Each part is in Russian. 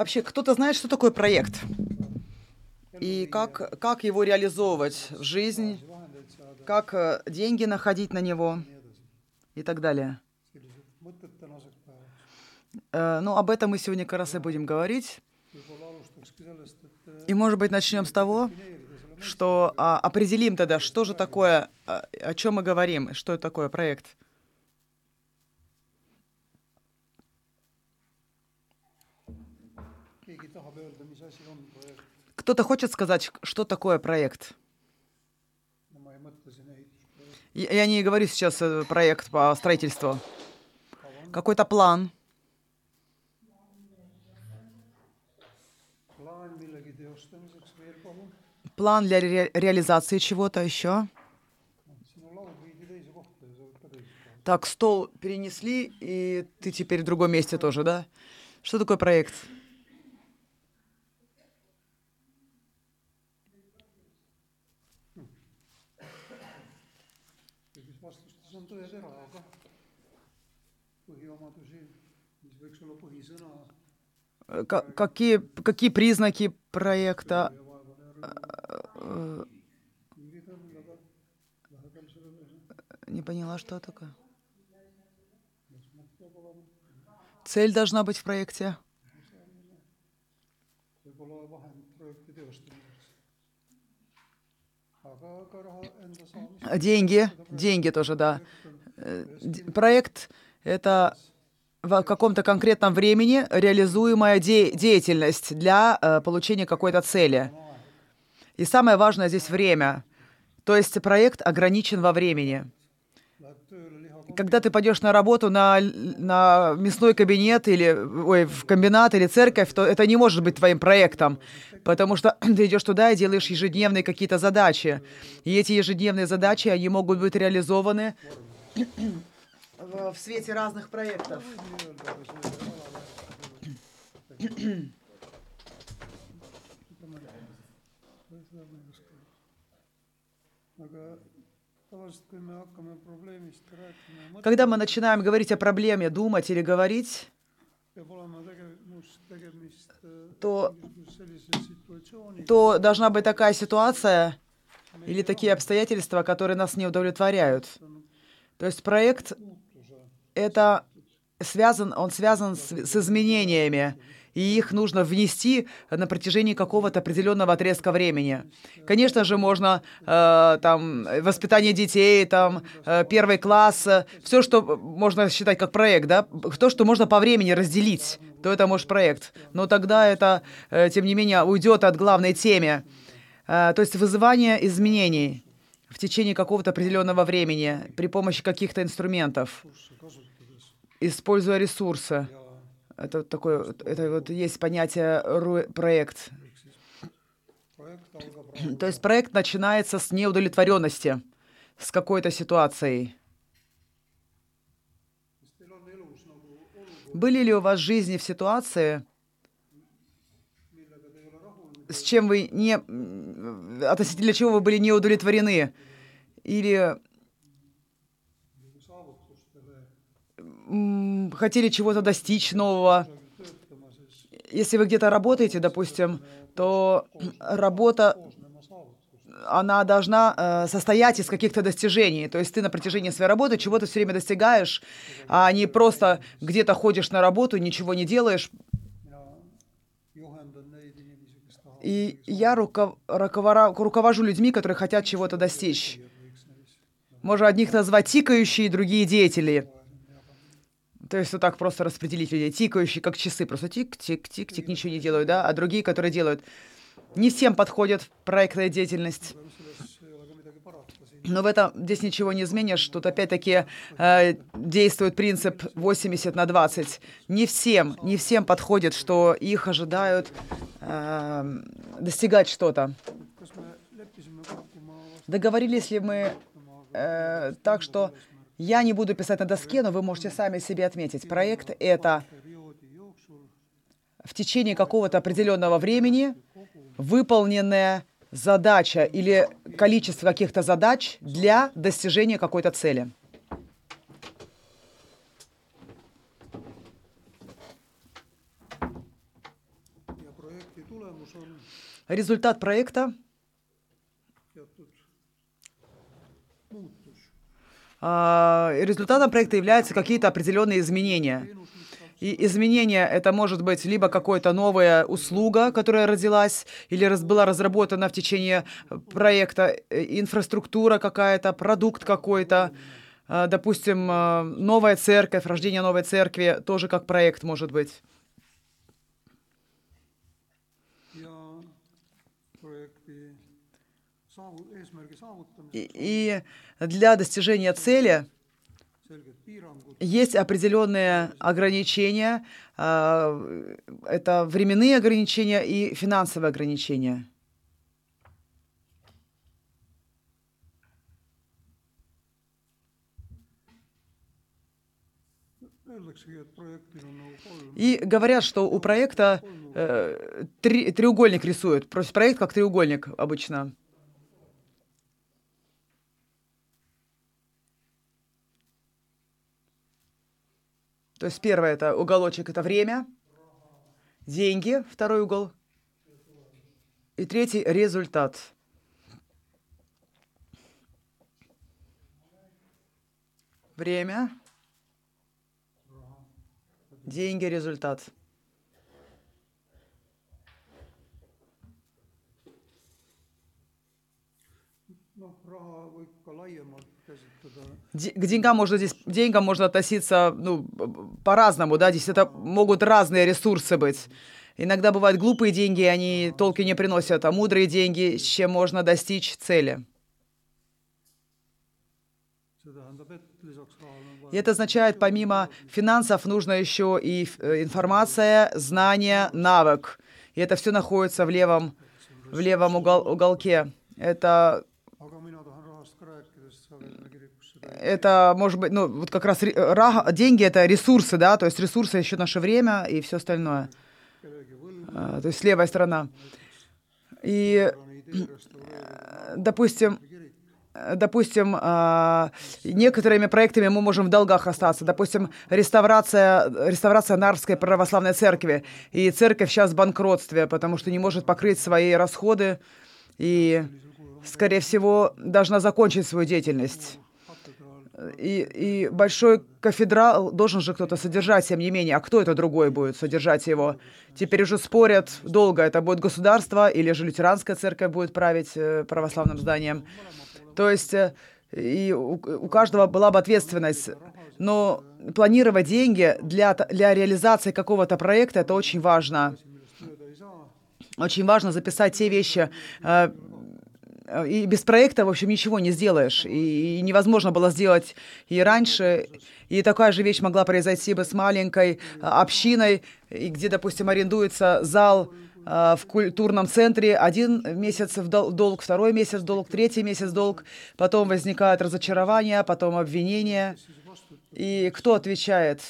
Вообще, кто-то знает, что такое проект? И как, как его реализовывать в жизнь? Как э, деньги находить на него? И так далее. Э, ну, об этом мы сегодня как раз и будем говорить. И, может быть, начнем с того, что а, определим тогда, что же такое, а, о чем мы говорим, что это такое проект. Кто-то хочет сказать, что такое проект? Я не говорю сейчас э, проект по строительству. Какой-то план. План для ре реализации чего-то еще. Так, стол перенесли, и ты теперь в другом месте тоже, да? Что такое проект? Какие, какие признаки проекта? Не поняла, что такое. Цель должна быть в проекте. Деньги, деньги тоже, да. Проект — это в каком-то конкретном времени реализуемая де деятельность для э, получения какой-то цели. И самое важное здесь время. То есть проект ограничен во времени. Когда ты пойдешь на работу на, на мясной кабинет или ой, в комбинат или церковь, то это не может быть твоим проектом, потому что ты идешь туда и делаешь ежедневные какие-то задачи. И эти ежедневные задачи, они могут быть реализованы в, в свете разных проектов. Когда мы начинаем говорить о проблеме, думать или говорить, то, то должна быть такая ситуация или такие обстоятельства, которые нас не удовлетворяют. То есть проект это связан, он связан с, с изменениями, и их нужно внести на протяжении какого-то определенного отрезка времени. Конечно же, можно э, там воспитание детей, там э, первый класс, э, все, что можно считать как проект, да, то, что можно по времени разделить, то это может проект. Но тогда это, э, тем не менее, уйдет от главной темы, э, то есть вызывание изменений в течение какого-то определенного времени при помощи каких-то инструментов используя ресурсы. Это такое, это вот есть понятие проект. То есть проект начинается с неудовлетворенности, с какой-то ситуацией. Были ли у вас в жизни в ситуации, с чем вы не... относительно чего вы были не удовлетворены? Или хотели чего-то достичь нового. Если вы где-то работаете, допустим, то работа она должна э, состоять из каких-то достижений. То есть ты на протяжении своей работы чего-то все время достигаешь, а не просто где-то ходишь на работу, ничего не делаешь. И я руков... руковожу людьми, которые хотят чего-то достичь. Можно одних назвать тикающие, другие деятели. То есть вот так просто распределить людей, тикающие, как часы, просто тик-тик-тик-тик, ничего не делают, да, а другие, которые делают. Не всем подходит проектная деятельность. Но в этом здесь ничего не изменишь. Тут опять-таки э, действует принцип 80 на 20. Не всем, не всем подходит, что их ожидают э, достигать что-то. Договорились ли мы э, так, что я не буду писать на доске, но вы можете сами себе отметить. Проект — это в течение какого-то определенного времени выполненная задача или количество каких-то задач для достижения какой-то цели. Результат проекта а, результатом проекта являются какие-то определенные изменения. И изменения это может быть либо какая-то новая услуга, которая родилась или раз, была разработана в течение проекта, э, инфраструктура какая-то, продукт какой-то, а, допустим, а, новая церковь, рождение новой церкви тоже как проект может быть. И, для достижения цели есть определенные ограничения. А, это временные ограничения и финансовые ограничения. И говорят, что у проекта э, три, треугольник рисуют. Проект как треугольник обычно. То есть первое это уголочек это время, деньги, второй угол, и третий результат. Время, деньги, результат. К деньгам можно здесь, деньгам можно относиться ну, по-разному, да, здесь это могут разные ресурсы быть. Иногда бывают глупые деньги, они толки не приносят, а мудрые деньги, с чем можно достичь цели. И это означает, помимо финансов, нужно еще и э, информация, знание, навык. И это все находится в левом, в левом угол, уголке. Это это может быть, ну, вот как раз деньги это ресурсы, да, то есть ресурсы еще наше время и все остальное. А, то есть левая сторона. И, допустим, допустим, а, некоторыми проектами мы можем в долгах остаться. Допустим, реставрация, реставрация Нарвской православной церкви. И церковь сейчас в банкротстве, потому что не может покрыть свои расходы и, скорее всего, должна закончить свою деятельность. И, и большой кафедрал должен же кто-то содержать, тем не менее. А кто это другой будет содержать его? Теперь уже спорят долго, это будет государство или же лютеранская церковь будет править э, православным зданием. То есть э, и у, у каждого была бы ответственность. Но планировать деньги для, для реализации какого-то проекта, это очень важно. Очень важно записать те вещи, э, и без проекта, в общем, ничего не сделаешь. И, невозможно было сделать и раньше. И такая же вещь могла произойти бы с маленькой э, общиной, и где, допустим, арендуется зал э, в культурном центре один месяц в долг, второй месяц в долг, третий месяц в долг, потом возникает разочарование, потом обвинение. И кто отвечает?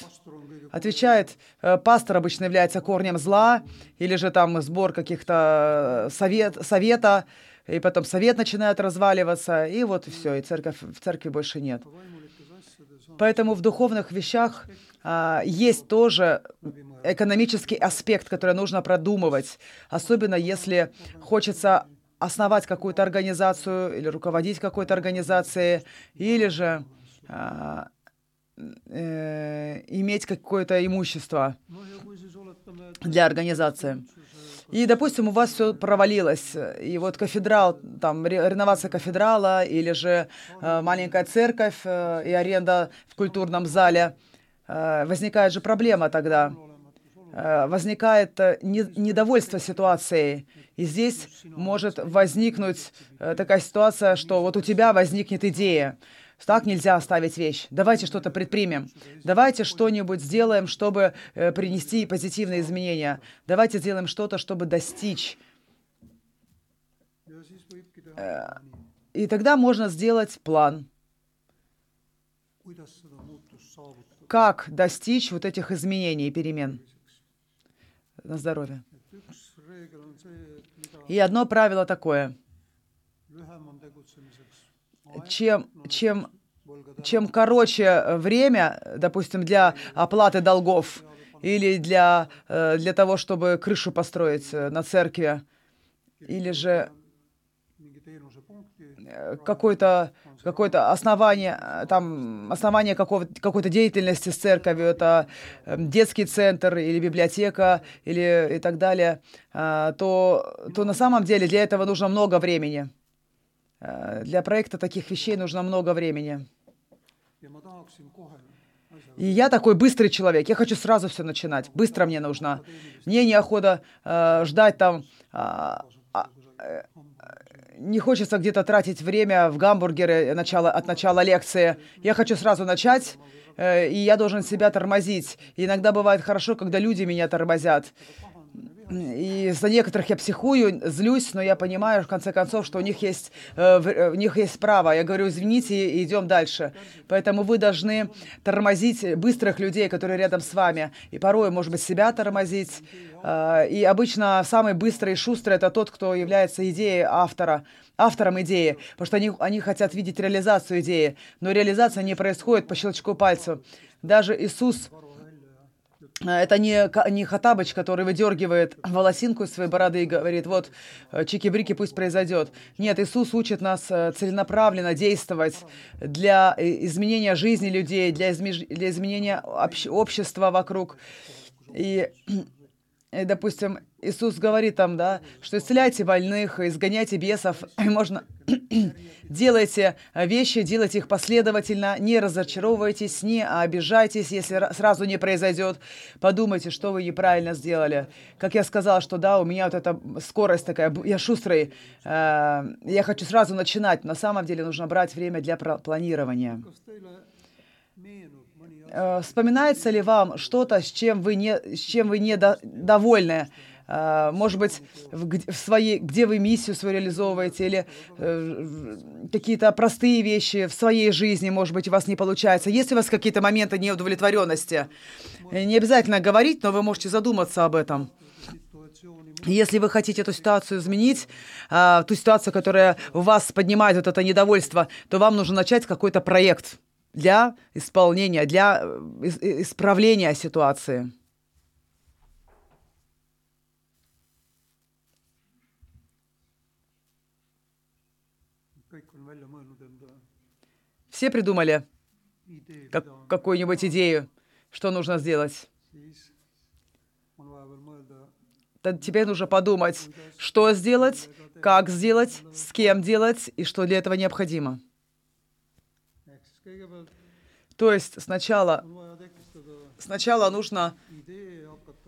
Отвечает, пастор обычно является корнем зла, или же там сбор каких-то совет, совета, и потом совет начинает разваливаться, и вот и все, и церковь, в церкви больше нет. Поэтому в духовных вещах а, есть тоже экономический аспект, который нужно продумывать, особенно если хочется основать какую-то организацию или руководить какой-то организацией, или же а, э, иметь какое-то имущество для организации. И, допустим, у вас все провалилось, и вот кафедрал, там, реновация кафедрала, или же э, маленькая церковь э, и аренда в культурном зале, э, возникает же проблема тогда. Э, возникает э, не, недовольство ситуацией. И здесь может возникнуть э, такая ситуация, что вот у тебя возникнет идея, так нельзя оставить вещь. Давайте что-то предпримем. Давайте что-нибудь сделаем, чтобы э, принести позитивные изменения. Давайте сделаем что-то, чтобы достичь. Э, и тогда можно сделать план. Как достичь вот этих изменений и перемен на здоровье? И одно правило такое – чем, чем, чем короче время, допустим, для оплаты долгов, или для, э, для того, чтобы крышу построить э, на церкви, или же э, какое-то какое-то основание, там, основание какой-то деятельности с церковью, это детский центр или библиотека или и так далее, то, то на самом деле для этого нужно много времени. Для проекта таких вещей нужно много времени. И я такой быстрый человек, я хочу сразу все начинать, быстро мне нужно. Мне неохота э, ждать там, э, э, не хочется где-то тратить время в гамбургеры начала, от начала лекции. Я хочу сразу начать, э, и я должен себя тормозить. И иногда бывает хорошо, когда люди меня тормозят. И за некоторых я психую, злюсь, но я понимаю, в конце концов, что у них есть, э, э, у них есть право. Я говорю, извините, и идем дальше. Поэтому вы должны тормозить быстрых людей, которые рядом с вами. И порой, может быть, себя тормозить. Э, и обычно самый быстрый и шустрый — это тот, кто является идеей автора автором идеи, потому что они, они хотят видеть реализацию идеи, но реализация не происходит по щелчку пальца. Даже Иисус это не, не Хатабыч, который выдергивает волосинку из своей бороды и говорит, вот, э, чики-брики, пусть произойдет. Нет, Иисус учит нас э, целенаправленно действовать для э, изменения жизни людей, для, изме... для изменения обще... общества вокруг. И и, допустим, Иисус говорит там, да, что исцеляйте больных, изгоняйте бесов, можно делайте вещи, делайте их последовательно, не разочаровывайтесь, не обижайтесь, если сразу не произойдет. Подумайте, что вы неправильно сделали. Как я сказала, что да, у меня вот эта скорость такая, я шустрый, э, я хочу сразу начинать. На самом деле нужно брать время для планирования. Э, вспоминается ли вам что-то, с чем вы не, с чем вы не до, довольны? Э, может быть, в, своей, где вы миссию свою реализовываете, или э, какие-то простые вещи в своей жизни, может быть, у вас не получается. Есть у вас какие-то моменты неудовлетворенности? Не обязательно говорить, но вы можете задуматься об этом. Если вы хотите эту ситуацию изменить, э, ту ситуацию, которая у вас поднимает вот это недовольство, то вам нужно начать какой-то проект для исполнения, для э, исправления ситуации. Все придумали как, какую-нибудь идею, что нужно сделать. Теперь нужно подумать, что сделать, как сделать, с кем делать и что для этого необходимо. То есть сначала, сначала нужно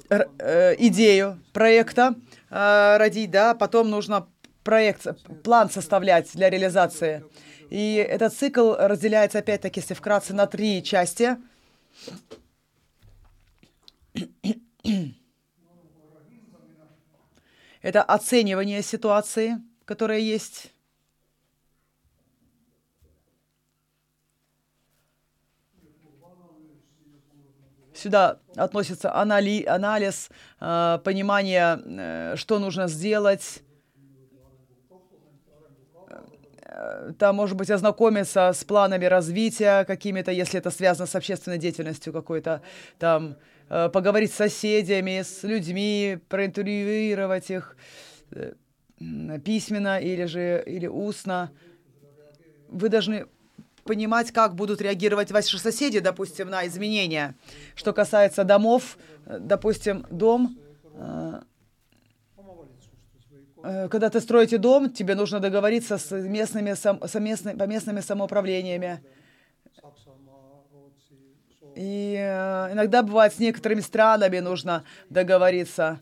э, идею проекта э, родить, да, потом нужно проект, план составлять для реализации. И этот цикл разделяется, опять-таки, если вкратце, на три части. Это оценивание ситуации, которая есть. Сюда относится анали, анализ, э, понимание, э, что нужно сделать. Э, там, может быть, ознакомиться с планами развития какими-то, если это связано с общественной деятельностью какой-то, там, э, поговорить с соседями, с людьми, проинтервьюировать их э, письменно или же или устно. Вы должны понимать, как будут реагировать ваши соседи, допустим, на изменения. Что касается домов, э, допустим, дом, э, э, когда ты строите дом, тебе нужно договориться с местными, с местными, по местными самоуправлениями. И иногда бывает с некоторыми странами нужно договориться.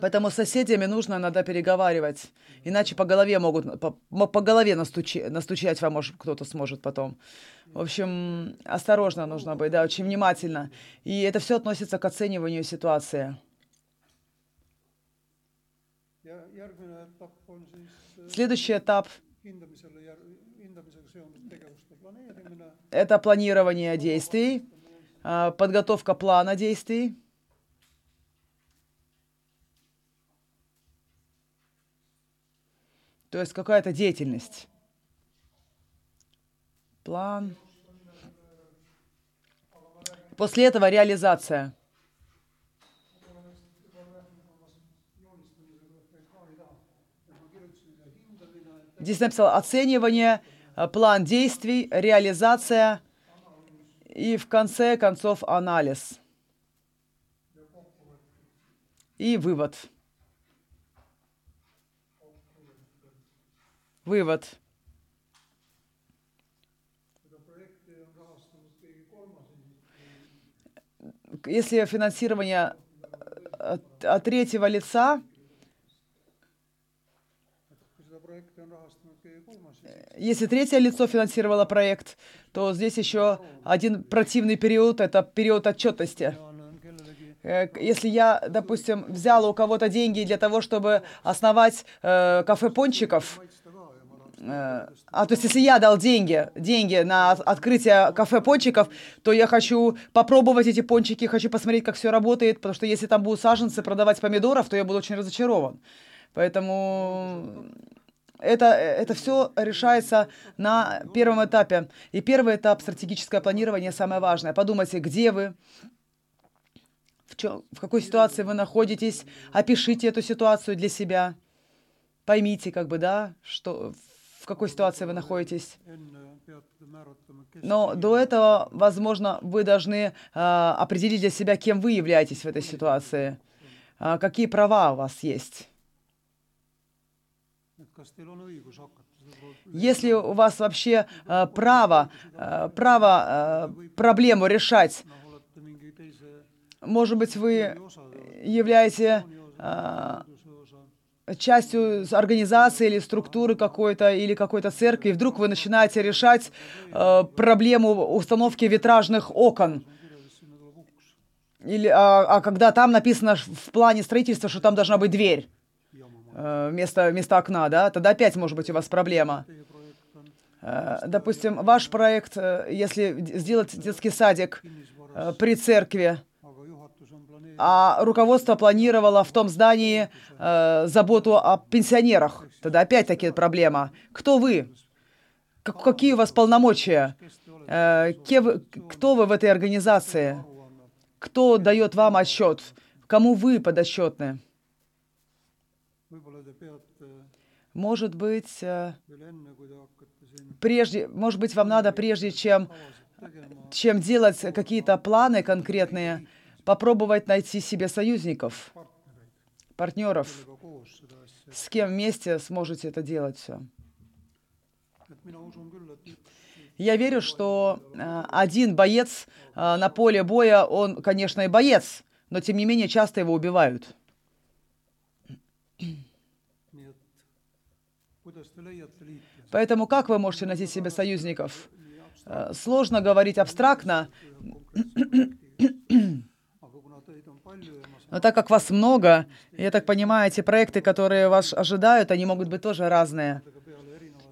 Поэтому с соседями нужно иногда переговаривать. Иначе по голове могут, по, по голове настучи, настучать вам может, кто-то сможет потом. В общем, осторожно нужно быть, да, очень внимательно. И это все относится к оцениванию ситуации. Следующий этап – это планирование действий, а, подготовка плана действий. То есть какая-то деятельность. План. После этого реализация. Здесь написал оценивание, э, план действий, реализация и в конце концов анализ. И вывод. Вывод. Если финансирование от, от третьего лица, если третье лицо финансировало проект, то здесь еще один противный период, это период отчетности. Э, если я, допустим, взял у кого-то деньги для того, чтобы основать э, кафе пончиков, э, а то есть если я дал деньги, деньги на открытие кафе пончиков, то я хочу попробовать эти пончики, хочу посмотреть, как все работает, потому что если там будут саженцы продавать помидоров, то я буду очень разочарован. Поэтому это, это все решается на первом этапе. И первый этап стратегическое планирование самое важное. Подумайте, где вы, в, чем, в какой ситуации вы находитесь, опишите эту ситуацию для себя. Поймите, как бы, да, что, в какой ситуации вы находитесь. Но до этого, возможно, вы должны э, определить для себя, кем вы являетесь в этой ситуации, э, какие права у вас есть. Если у вас вообще э, право, э, право э, проблему решать, может быть, вы являетесь э, частью организации или структуры какой-то, или какой-то церкви, и вдруг вы начинаете решать э, проблему установки витражных окон. Или, а, а когда там написано в плане строительства, что там должна быть дверь. Э, вместо, вместо окна, да, тогда опять может быть у вас проблема. Э, допустим, ваш проект, э, если сделать детский садик при церкви, а руководство планировало в том здании э, заботу о пенсионерах, тогда опять-таки проблема. Кто вы? Как, какие у вас полномочия? Э, вы, кто вы в этой организации? Кто дает вам отчет? Кому вы подотчетны? Может быть, э, прежде, может быть, вам надо, прежде чем, чем делать какие-то планы конкретные, попробовать найти себе союзников, партнеров, с кем вместе сможете это делать все. Я верю, что э, один боец э, на поле боя, он, конечно, и боец, но тем не менее часто его убивают. Поэтому как вы можете найти себе союзников? Э, сложно говорить абстрактно, но так как вас много, я так понимаю, эти проекты, которые вас ожидают, они могут быть тоже разные.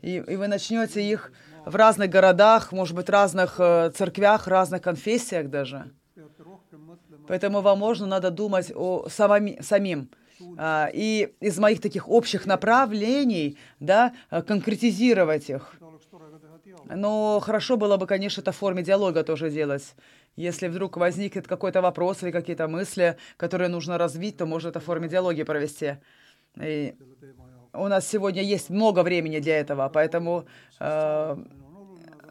И, и вы начнете их в разных городах, может быть, разных э, церквях, разных конфессиях даже. Поэтому вам можно надо думать о самом, самим. А, и из моих таких общих направлений, да, конкретизировать их. Но хорошо было бы, конечно, это в форме диалога тоже делать. Если вдруг возникнет какой-то вопрос или какие-то мысли, которые нужно развить, то можно это в форме диалоги провести. И у нас сегодня есть много времени для этого, поэтому э,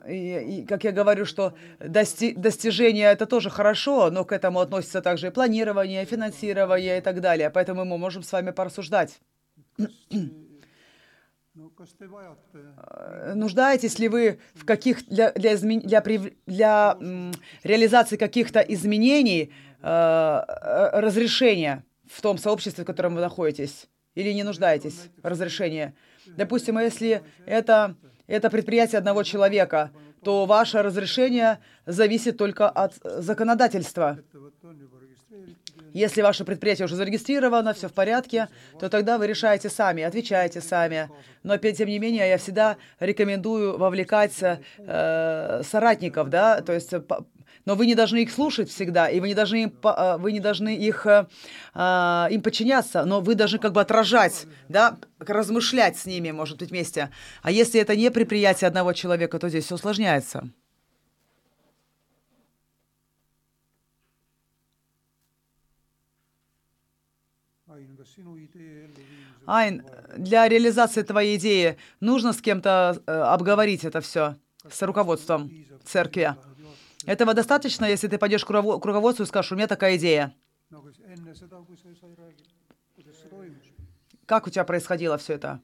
и, и, как я говорю, что дости достижение это тоже хорошо, но к этому относится также и планирование, финансирование и так далее. Поэтому мы можем с вами порассуждать. Э, нуждаетесь ли вы в каких для для измен... для, для м, реализации каких-то изменений э, э, разрешения в том сообществе, в котором вы находитесь, или не нуждаетесь в разрешении? Допустим, если это это предприятие одного человека, то ваше разрешение зависит только от законодательства. Если ваше предприятие уже зарегистрировано, все в порядке, то тогда вы решаете сами, отвечаете сами. Но, тем не менее, я всегда рекомендую вовлекать э, соратников, да, то есть но вы не должны их слушать всегда, и вы не должны им, э, вы не должны их, э, э, им подчиняться, но вы должны как бы отражать, да, размышлять с ними, может быть, вместе. А если это не предприятие одного человека, то здесь все усложняется. Айн, для реализации твоей идеи нужно с кем-то э, обговорить это все с руководством церкви. Этого достаточно, если ты пойдешь к руководству и скажешь, у меня такая идея. Как у тебя происходило все это?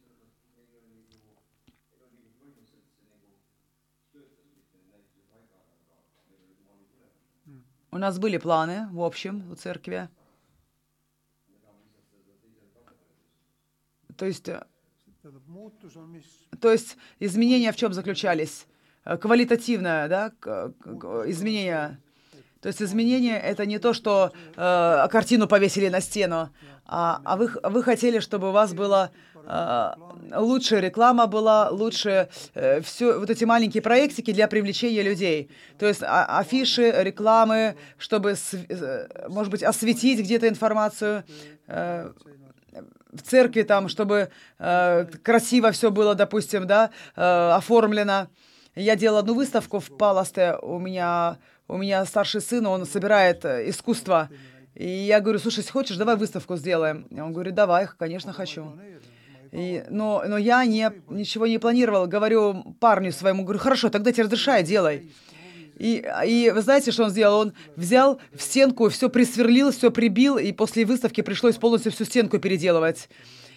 У нас были планы, в общем, у церкви. То есть, э, то есть изменения в чем заключались? Э, квалитативное, да, изменение. То есть изменение это не то, что э, картину повесили на стену, а, а вы, вы хотели, чтобы у вас была э, лучшая реклама была, лучше э, все вот эти маленькие проектики для привлечения людей. То есть а, афиши, рекламы, чтобы, э, может быть, осветить где-то информацию. Э, в церкви там, чтобы э, красиво все было, допустим, да, э, оформлено. Я делала одну выставку в Паласте. У меня, у меня старший сын, он собирает э, искусство. И я говорю, слушай, хочешь, давай выставку сделаем. Он говорит, давай, конечно, хочу. И, но, но я не, ничего не планировал. Говорю парню своему, говорю, хорошо, тогда тебе разрешай, делай. И, и вы знаете, что он сделал? Он взял в стенку, все присверлил, все прибил, и после выставки пришлось полностью всю стенку переделывать.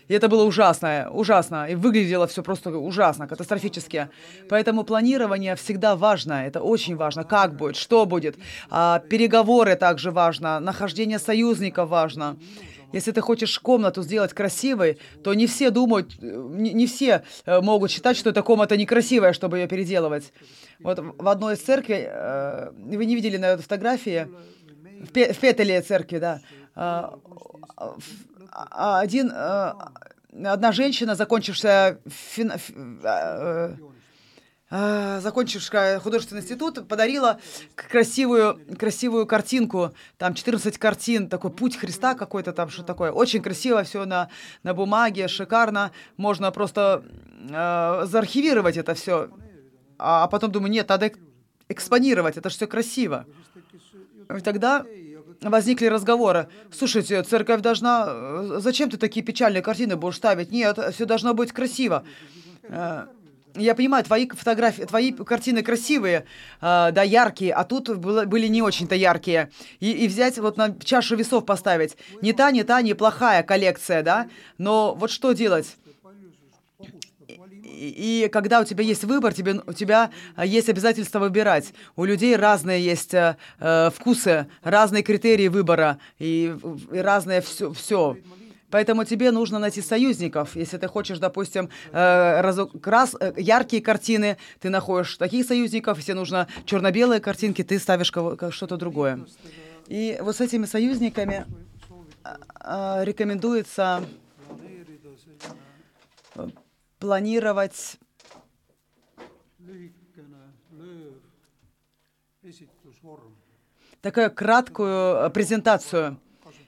И это было ужасно, ужасно. И выглядело все просто ужасно, катастрофически. Поэтому планирование всегда важно. Это очень важно. Как будет, что будет. А, переговоры также важно. Нахождение союзников важно. Если ты хочешь комнату сделать красивой, то не все думают, не, не все э, могут считать, что эта комната некрасивая, чтобы ее переделывать. Вот в одной из церквей, э, вы не видели на этой фотографии, в, Пе в Петеле церкви, да, э, один, э, одна женщина, закончившая фин, э, э, закончившая художественный институт, подарила красивую, красивую картинку, там 14 картин, такой путь Христа какой-то там, что такое. Очень красиво все на, на бумаге, шикарно. Можно просто э, заархивировать это все. А, а потом думаю, нет, надо экспонировать, это же все красиво. И тогда возникли разговоры. Слушайте, церковь должна... Э, зачем ты такие печальные картины будешь ставить? Нет, все должно быть красиво. Э, я понимаю, твои фотографии, твои картины красивые, э, да, яркие, а тут были не очень-то яркие. И, и взять вот на чашу весов поставить. Не та, не та, неплохая коллекция, да, но вот что делать? И когда у тебя есть выбор, тебе, у тебя а, есть обязательство выбирать. У людей разные есть э, э вкусы, разные критерии выбора и, и разное все. все. Поэтому тебе нужно найти союзников. Если ты хочешь, допустим, э, разу, крас, э, яркие картины, ты находишь таких союзников. Если нужно черно-белые картинки, ты ставишь что-то другое. И вот с этими союзниками э, рекомендуется планировать такую краткую э, презентацию.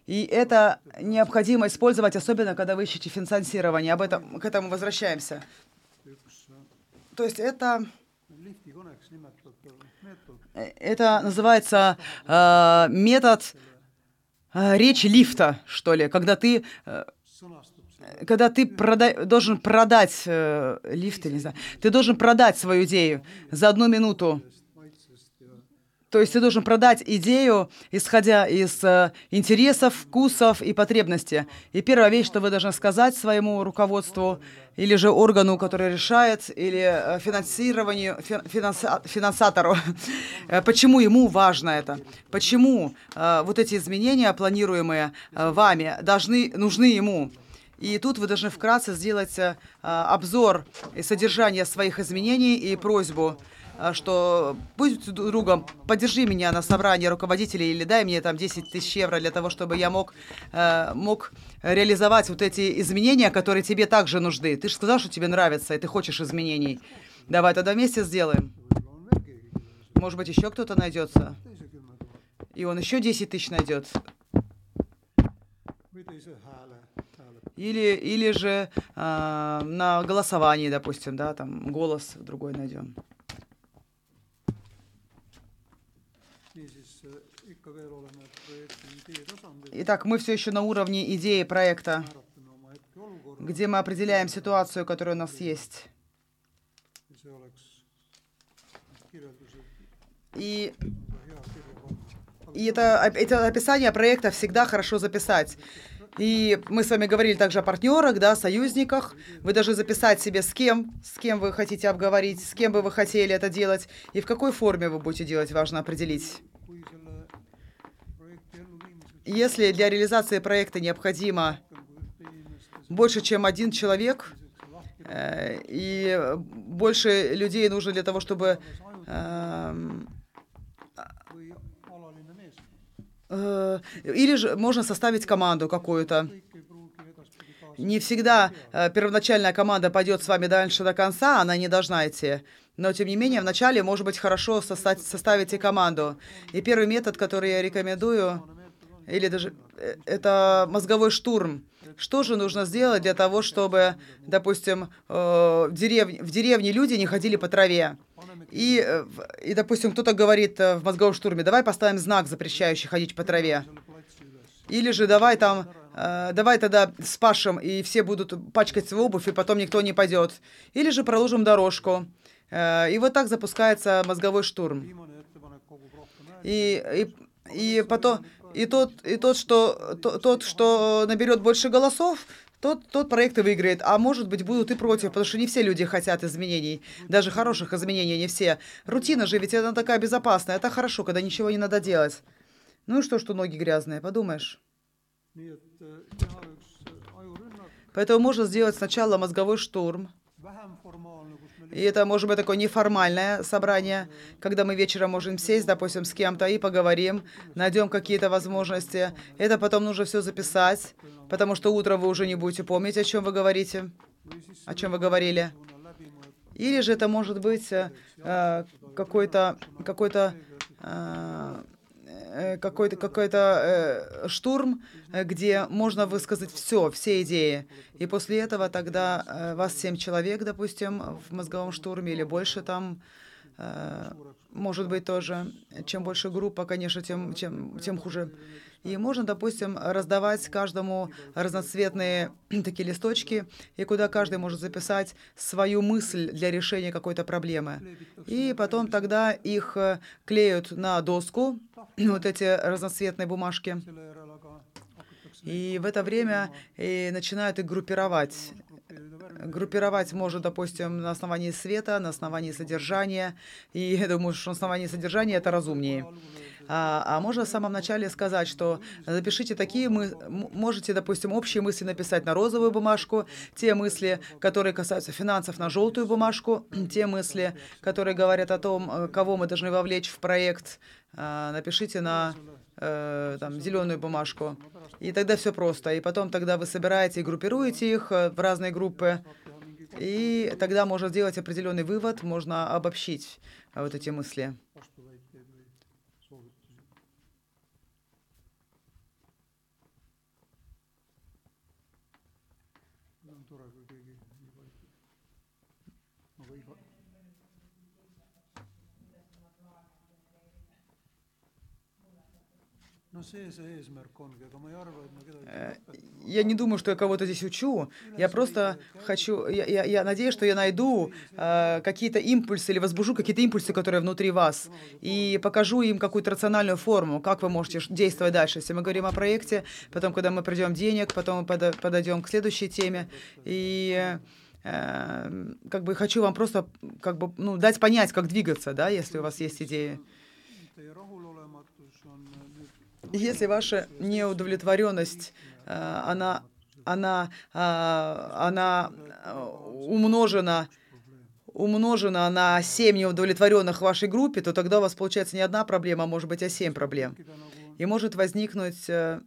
И это необходимо использовать, особенно когда вы ищете финансирование. Об этом, к этому возвращаемся. То есть это, это называется э, метод э, речи лифта, что ли, когда ты э, когда ты прода должен продать э, лифт, не знаю, ты должен продать свою идею за одну минуту. То есть ты должен продать идею, исходя из э, интересов, вкусов и потребностей. И первая вещь, что вы должны сказать своему руководству или же органу, который решает, или э, финансированию, финанса, финансатору, э, почему ему важно это, почему э, вот эти изменения, планируемые э, вами, должны, нужны ему. И тут вы должны вкратце сделать э, обзор и содержание своих изменений и просьбу, э, что будь другом, поддержи меня на собрании руководителей или дай мне там 10 тысяч евро для того, чтобы я мог, э, мог реализовать вот эти изменения, которые тебе также нужны. Ты же сказал, что тебе нравится, и ты хочешь изменений. Давай тогда вместе сделаем. Может быть, еще кто-то найдется. И он еще 10 тысяч найдет. Или, или же э, на голосовании, допустим, да, там голос другой найдем. projekti Итак, мы все еще на уровне идеи проекта, где мы определяем ситуацию, которая у нас есть. И, и это, это описание проекта всегда хорошо записать. И мы с вами говорили также о партнерах, да, союзниках. Вы должны записать себе, с кем, с кем вы хотите обговорить, с кем бы вы хотели это делать, и в какой форме вы будете делать, важно определить. Если для реализации проекта необходимо больше, чем один человек, э, и больше людей нужно для того, чтобы эм, э, или же можно составить команду какую-то. Не всегда э, первоначальная команда пойдет с вами дальше до конца, она не должна идти. Но, тем не менее, вначале, может быть, хорошо составить, и команду. И первый метод, который я рекомендую, или даже э, это мозговой штурм. Что же нужно сделать для того, чтобы, допустим, э, в деревне, в деревне люди не ходили по траве? И, э, и допустим, кто-то говорит в мозговом штурме, давай поставим знак, запрещающий ходить по траве. Или же давай там, давай тогда спашем, и все будут пачкать свою обувь, и потом никто не пойдет. Или же проложим дорожку. И вот так запускается мозговой штурм. И, и, и потом, и тот, и тот, что, тот, что наберет больше голосов, тот, тот проект и выиграет. А может быть, будут и против, потому что не все люди хотят изменений. Даже хороших изменений не все. Рутина же, ведь она такая безопасная. Это хорошо, когда ничего не надо делать. Ну и что, что ноги грязные, подумаешь. Поэтому можно сделать сначала мозговой штурм. И это может быть такое неформальное собрание, когда мы вечером можем сесть, допустим, с кем-то и поговорим, найдем какие-то возможности. Это потом нужно все записать, потому что утром вы уже не будете помнить, о чем вы говорите, о чем вы говорили. Или же это может быть э, какой-то какой-то э, Э, какой-то какой-то э, штурм, э, где можно высказать все, все идеи. И после этого тогда э, вас семь человек, допустим, в мозговом штурме или больше там, э, может быть тоже. Чем больше группа, конечно, тем, тем, тем хуже. И можно, допустим, раздавать каждому разноцветные такие листочки, и куда каждый может записать свою мысль для решения какой-то проблемы. И потом тогда их э, клеют на доску, вот эти разноцветные бумажки. И в это время и начинают их группировать. Группировать может, допустим, на основании света, на основании содержания. И я думаю, что на основании содержания это разумнее. А, а можно в самом начале сказать, что запишите такие мы можете, допустим, общие мысли написать на розовую бумажку, те мысли, которые касаются финансов, на желтую бумажку, те мысли, которые говорят о том, э, кого мы должны вовлечь в проект, а, напишите на э, там, зеленую бумажку. И тогда все просто. И потом тогда вы собираете и группируете их э, в разные группы. И тогда можно сделать определенный вывод, можно обобщить вот эти мысли. Я не думаю, что я кого-то здесь учу. Я просто хочу, я, я, я надеюсь, что я найду э, какие-то импульсы или возбужу какие-то импульсы, которые внутри вас, и покажу им какую-то рациональную форму, как вы можете действовать дальше. Если мы говорим о проекте, потом, когда мы придем денег, потом мы подойдем к следующей теме, и э, как бы хочу вам просто как бы ну, дать понять, как двигаться, да, если у вас есть идеи. Если ваша неудовлетворенность, э, она, она, э, она умножена, умножена на 7 неудовлетворенных в вашей группе, то тогда у вас получается не одна проблема, а может быть, а 7 проблем. И может возникнуть э,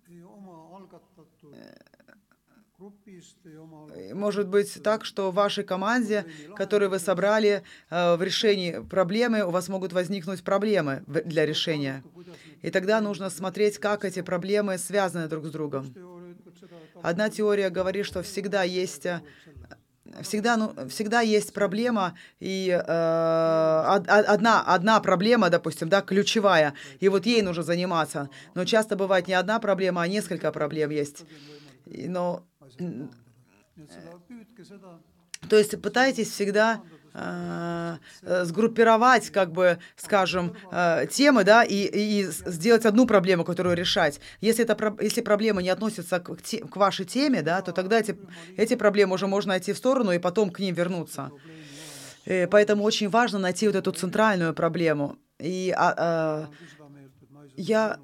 может быть так, что в вашей команде, которую вы собрали в решении проблемы, у вас могут возникнуть проблемы для решения. И тогда нужно смотреть, как эти проблемы связаны друг с другом. Одна теория говорит, что всегда есть, всегда, ну, всегда есть проблема, и э, одна, одна проблема, допустим, да, ключевая, и вот ей нужно заниматься. Но часто бывает не одна проблема, а несколько проблем есть. Но, то есть пытайтесь всегда э, сгруппировать, как бы, скажем, э, темы, да, и, и сделать одну проблему, которую решать. Если, это, если проблема не относится к, к вашей теме, да, то тогда эти, эти проблемы уже можно найти в сторону и потом к ним вернуться. И э, поэтому очень важно найти вот эту центральную проблему. И а, а, я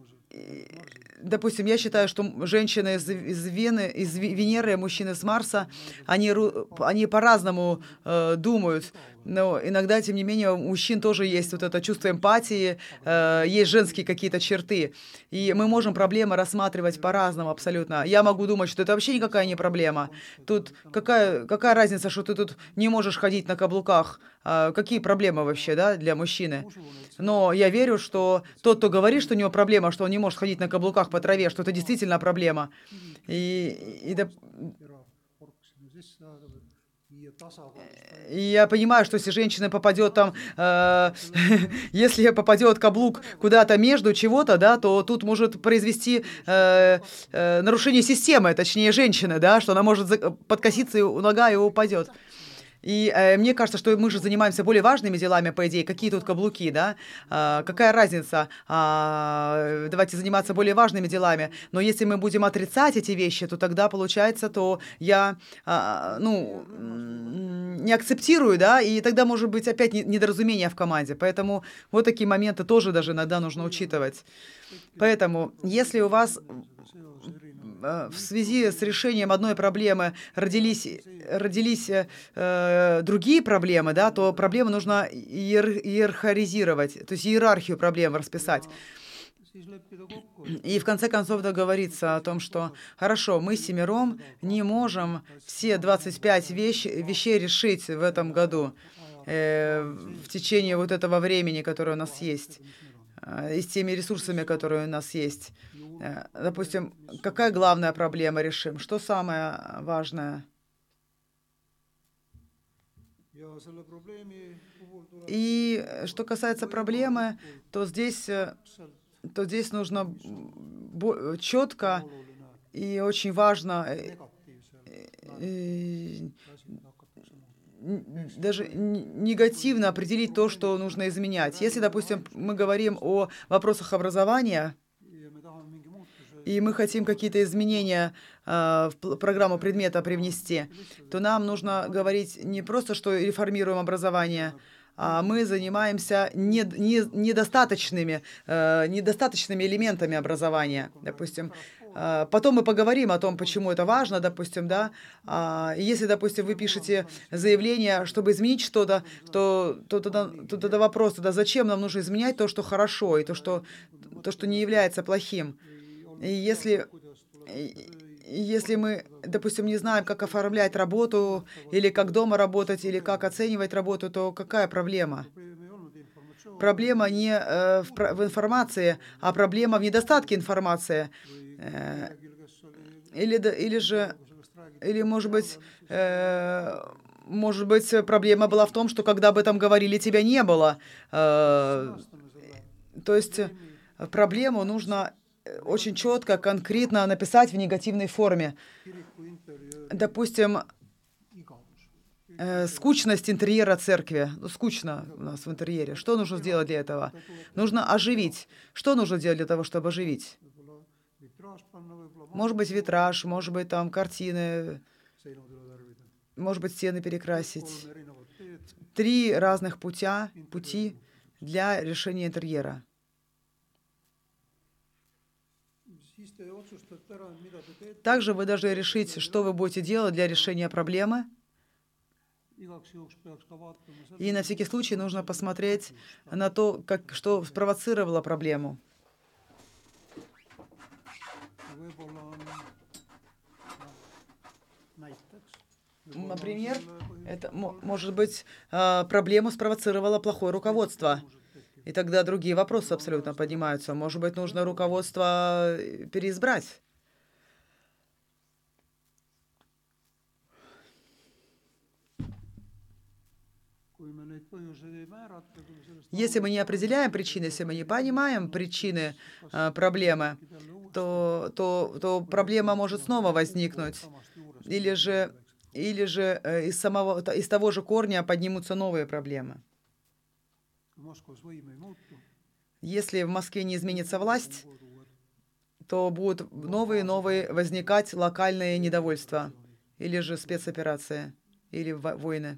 допустим, я считаю, что женщины из, из Вены, из Венеры, мужчины с Марса, они, они по-разному э, думают. Но иногда, тем не менее, у мужчин тоже есть вот это чувство эмпатии, э, есть женские какие-то черты. И мы можем проблемы рассматривать по-разному абсолютно. Я могу думать, что это вообще никакая не проблема. Тут какая, какая разница, что ты тут не можешь ходить на каблуках? Э, какие проблемы вообще да, для мужчины? Но я верю, что тот, кто говорит, что у него проблема, что он не может ходить на каблуках по траве, что это действительно проблема. И, и, и я понимаю, что если женщина попадет там, э, если попадет каблук куда-то между чего-то, да, то тут может произвести э, э, нарушение системы, точнее женщины, да, что она может подкоситься и нога и упадет. И э, мне кажется, что мы же занимаемся более важными делами, по идее. Какие тут каблуки, да? А, какая разница? А, давайте заниматься более важными делами. Но если мы будем отрицать эти вещи, то тогда получается, то я, а, ну, не акцептирую, да, и тогда может быть опять недоразумение в команде. Поэтому вот такие моменты тоже даже иногда нужно учитывать. Поэтому, если у вас Э, в связи с решением одной проблемы родились, родились э, другие проблемы, да, то проблемы нужно иер, иерархизировать, то есть иерархию проблем расписать. И в конце концов договориться о том, что хорошо, мы семером не можем все 25 вещ, вещей решить в этом году, э, в течение вот этого времени, которое у нас есть, э, и с теми ресурсами, которые у нас есть. Э, допустим, какая главная проблема решим? Что самое важное? И что касается проблемы, то здесь, э, то здесь нужно четко и очень важно э, даже негативно определить то, что нужно изменять. Если, допустим, мы говорим о вопросах образования, и мы хотим какие-то изменения э, в программу предмета привнести, то нам нужно говорить не просто, что реформируем образование, а мы занимаемся не, не, недостаточными, э, недостаточными элементами образования, допустим. Э, потом мы поговорим о том, почему это важно, допустим, да. А, если, допустим, вы пишете заявление, чтобы изменить что-то, то, то, тогда, то тогда вопрос, тогда зачем нам нужно изменять то, что хорошо, и то, что, то, что не является плохим. И если, если мы, допустим, не знаем, как оформлять работу, или как дома работать, или как оценивать работу, то какая проблема? Проблема не э, в информации, а проблема в недостатке информации. Э, или, или же, или, может быть, э, может быть, проблема была в том, что когда об этом говорили, тебя не было. Э, то есть проблему нужно очень четко, конкретно написать в негативной форме. Допустим, скучность интерьера церкви. Ну, скучно у нас в интерьере. Что нужно сделать для этого? Нужно оживить. Что нужно делать для того, чтобы оживить? Может быть, витраж, может быть, там картины, может быть, стены перекрасить. Три разных путя, пути для решения интерьера. Также вы должны решить, что вы будете делать для решения проблемы. И на всякий случай нужно посмотреть на то, как, что спровоцировало проблему. Например, это может быть а, проблему спровоцировало плохое руководство. И тогда другие вопросы абсолютно поднимаются. Может быть, нужно руководство э, переизбрать. Если мы не определяем причины, если мы не понимаем причины э, проблемы, то, то, то проблема может снова возникнуть. Или же, или же э, из, самого, из того же корня поднимутся новые проблемы. Если в Москве не изменится власть, то будут новые и новые возникать локальные недовольства, или же спецоперации, или войны.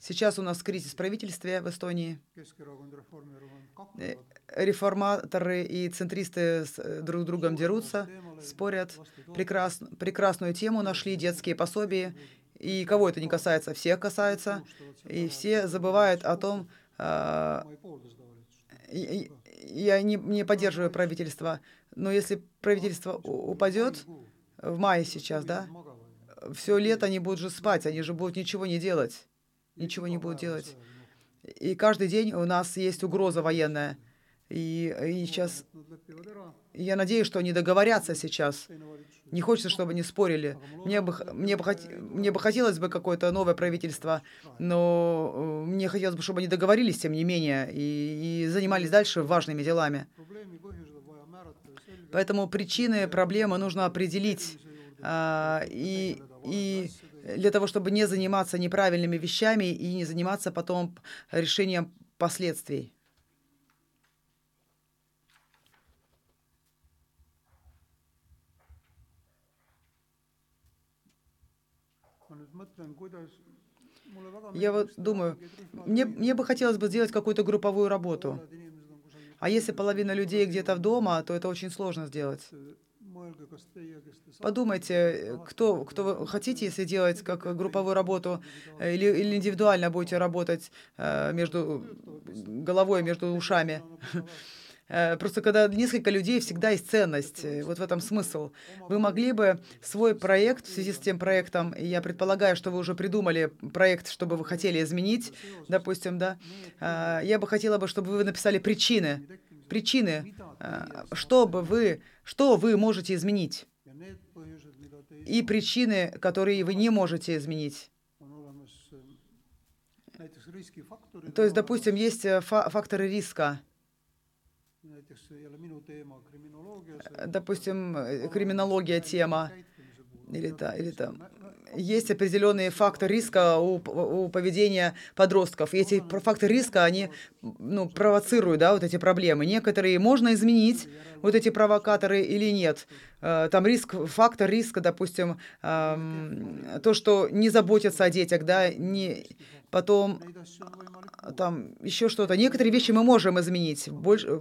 Сейчас у нас кризис в правительстве в Эстонии. Э, реформаторы и центристы э, друг с другом дерутся, спорят. Прекрас, прекрасную тему нашли, детские пособия. И кого это не касается? Всех касается. И все забывают о том, э, я не, не поддерживаю правительство, но если правительство упадет в мае сейчас, да, все лето они будут же спать, они же будут ничего не делать. Ничего не будут делать. И каждый день у нас есть угроза военная. И, и сейчас я надеюсь, что они договорятся сейчас. Не хочется, чтобы они спорили. Мне бы, мне бы, мне бы хотелось бы какое-то новое правительство, но э, мне хотелось бы, чтобы они договорились, тем не менее, и, и занимались дальше важными делами. Поэтому причины проблемы нужно определить. А, и, и для того, чтобы не заниматься неправильными вещами и не заниматься потом решением последствий. Я вот думаю, мне, мне бы хотелось бы сделать какую-то групповую работу. А если половина людей где-то в дома, то это очень сложно сделать. Подумайте, кто, кто вы хотите, если делать как групповую работу или, или индивидуально будете работать э, между головой, между ушами. Э, просто когда несколько людей, всегда есть ценность. Э, вот в этом смысл. Вы могли бы свой проект в связи с тем проектом, я предполагаю, что вы уже придумали проект, чтобы вы хотели изменить, допустим, да, э, я бы хотела бы, чтобы вы написали причины, причины, что бы вы, что вы можете изменить, и причины, которые вы не можете изменить. То есть, допустим, есть факторы риска. Допустим, э, криминология тема, или, да, или там есть определенные факторы риска у, у поведения подростков. И эти факторы риска, они ну, провоцируют да, вот эти проблемы. Некоторые можно изменить, вот эти провокаторы или нет. Э, там риск, фактор риска, допустим, то, что не заботятся о детях, да, не, потом там еще что-то. Некоторые вещи мы можем изменить. Больше,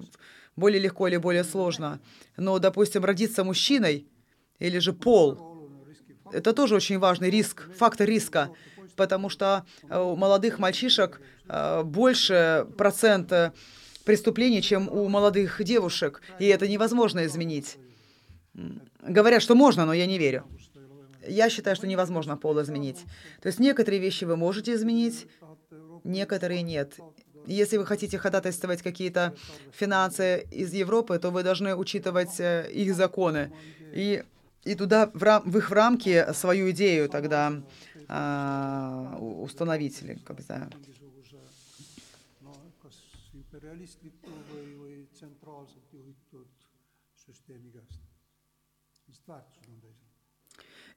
более легко или более сложно. Но, допустим, родиться мужчиной или же пол, это тоже очень важный риск, фактор риска, потому что э, у молодых мальчишек э, больше процента преступлений, чем у молодых девушек, и это невозможно изменить. Говорят, что можно, но я не верю. Я считаю, что невозможно пол изменить. То есть некоторые вещи вы можете изменить, некоторые нет. Если вы хотите ходатайствовать какие-то финансы из Европы, то вы должны учитывать э, их законы. И, и туда, в, рам, в их рамки, свою идею тогда а, установить. Или, как бы, да.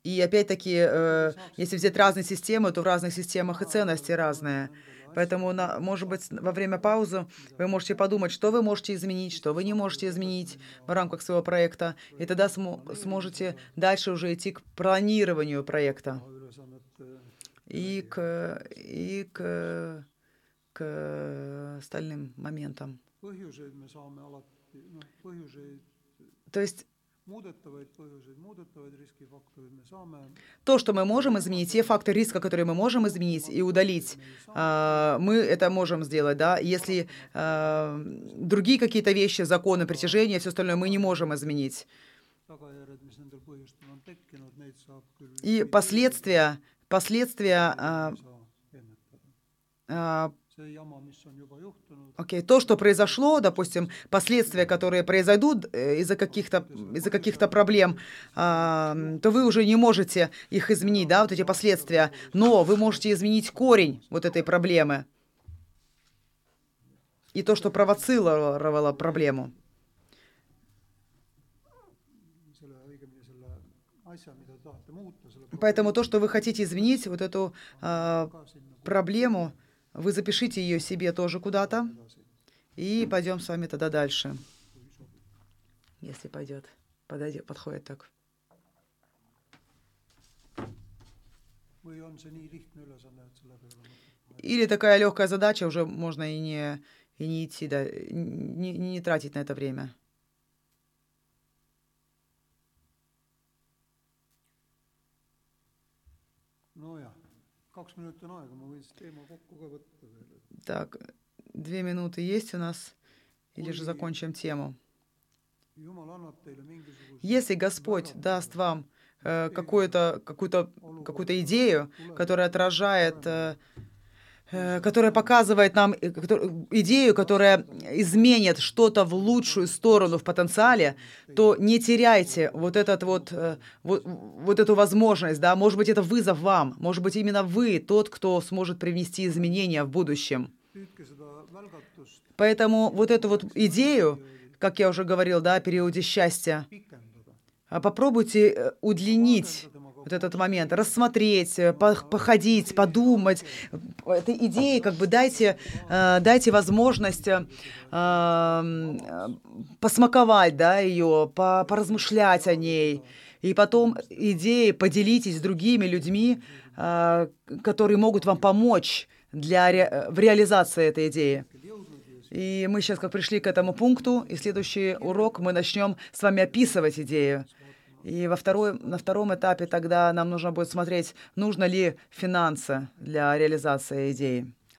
И опять-таки, э, если взять разные системы, то в разных системах и ценности разные. Поэтому, на, может быть, во время паузы вы можете подумать, что вы можете изменить, что вы не можете изменить в рамках своего проекта, и тогда см сможете дальше уже идти к планированию проекта и к, и к, к остальным моментам. То есть то, что мы можем изменить, те факторы риска, которые мы можем изменить и удалить, а, мы это можем сделать, да. Если а, другие какие-то вещи, законы притяжения, все остальное мы не можем изменить. И последствия, последствия Окей, okay. то, что произошло, допустим, последствия, которые произойдут э, из-за каких-то из каких проблем, а, то вы уже не можете их изменить, да, вот эти последствия. Но вы можете изменить корень вот этой проблемы и то, что провоцировало проблему. Поэтому то, что вы хотите изменить, вот эту э, проблему, вы запишите ее себе тоже куда-то. И пойдем с вами тогда дальше. Если пойдет. Подойдет, подходит так. Или такая легкая задача, уже можно и не, и не идти, да, не, не тратить на это время. Так, две минуты есть у нас, или же закончим тему? Если Господь даст вам э, какую-то какую-то какую-то идею, которая отражает Э, которая показывает нам э, идею, которая изменит что-то в лучшую сторону в потенциале, то не теряйте вот, этот вот, э, вот, вот эту возможность. Да? Может быть, это вызов вам. Может быть, именно вы тот, кто сможет привнести изменения в будущем. Поэтому вот эту вот идею, как я уже говорил, да, о периоде счастья, попробуйте удлинить вот этот момент, рассмотреть, э, походить, подумать. Этой идеи как бы дайте, э, дайте возможность э, посмаковать да, ее, поразмышлять о ней. И потом идеи поделитесь с другими людьми, которые могут вам помочь для, в реализации этой идеи. И мы сейчас как пришли к этому пункту, и следующий урок мы начнем с вами описывать идею. И во второй, на втором этапе тогда нам нужно будет смотреть, нужно ли финансы для реализации идеи.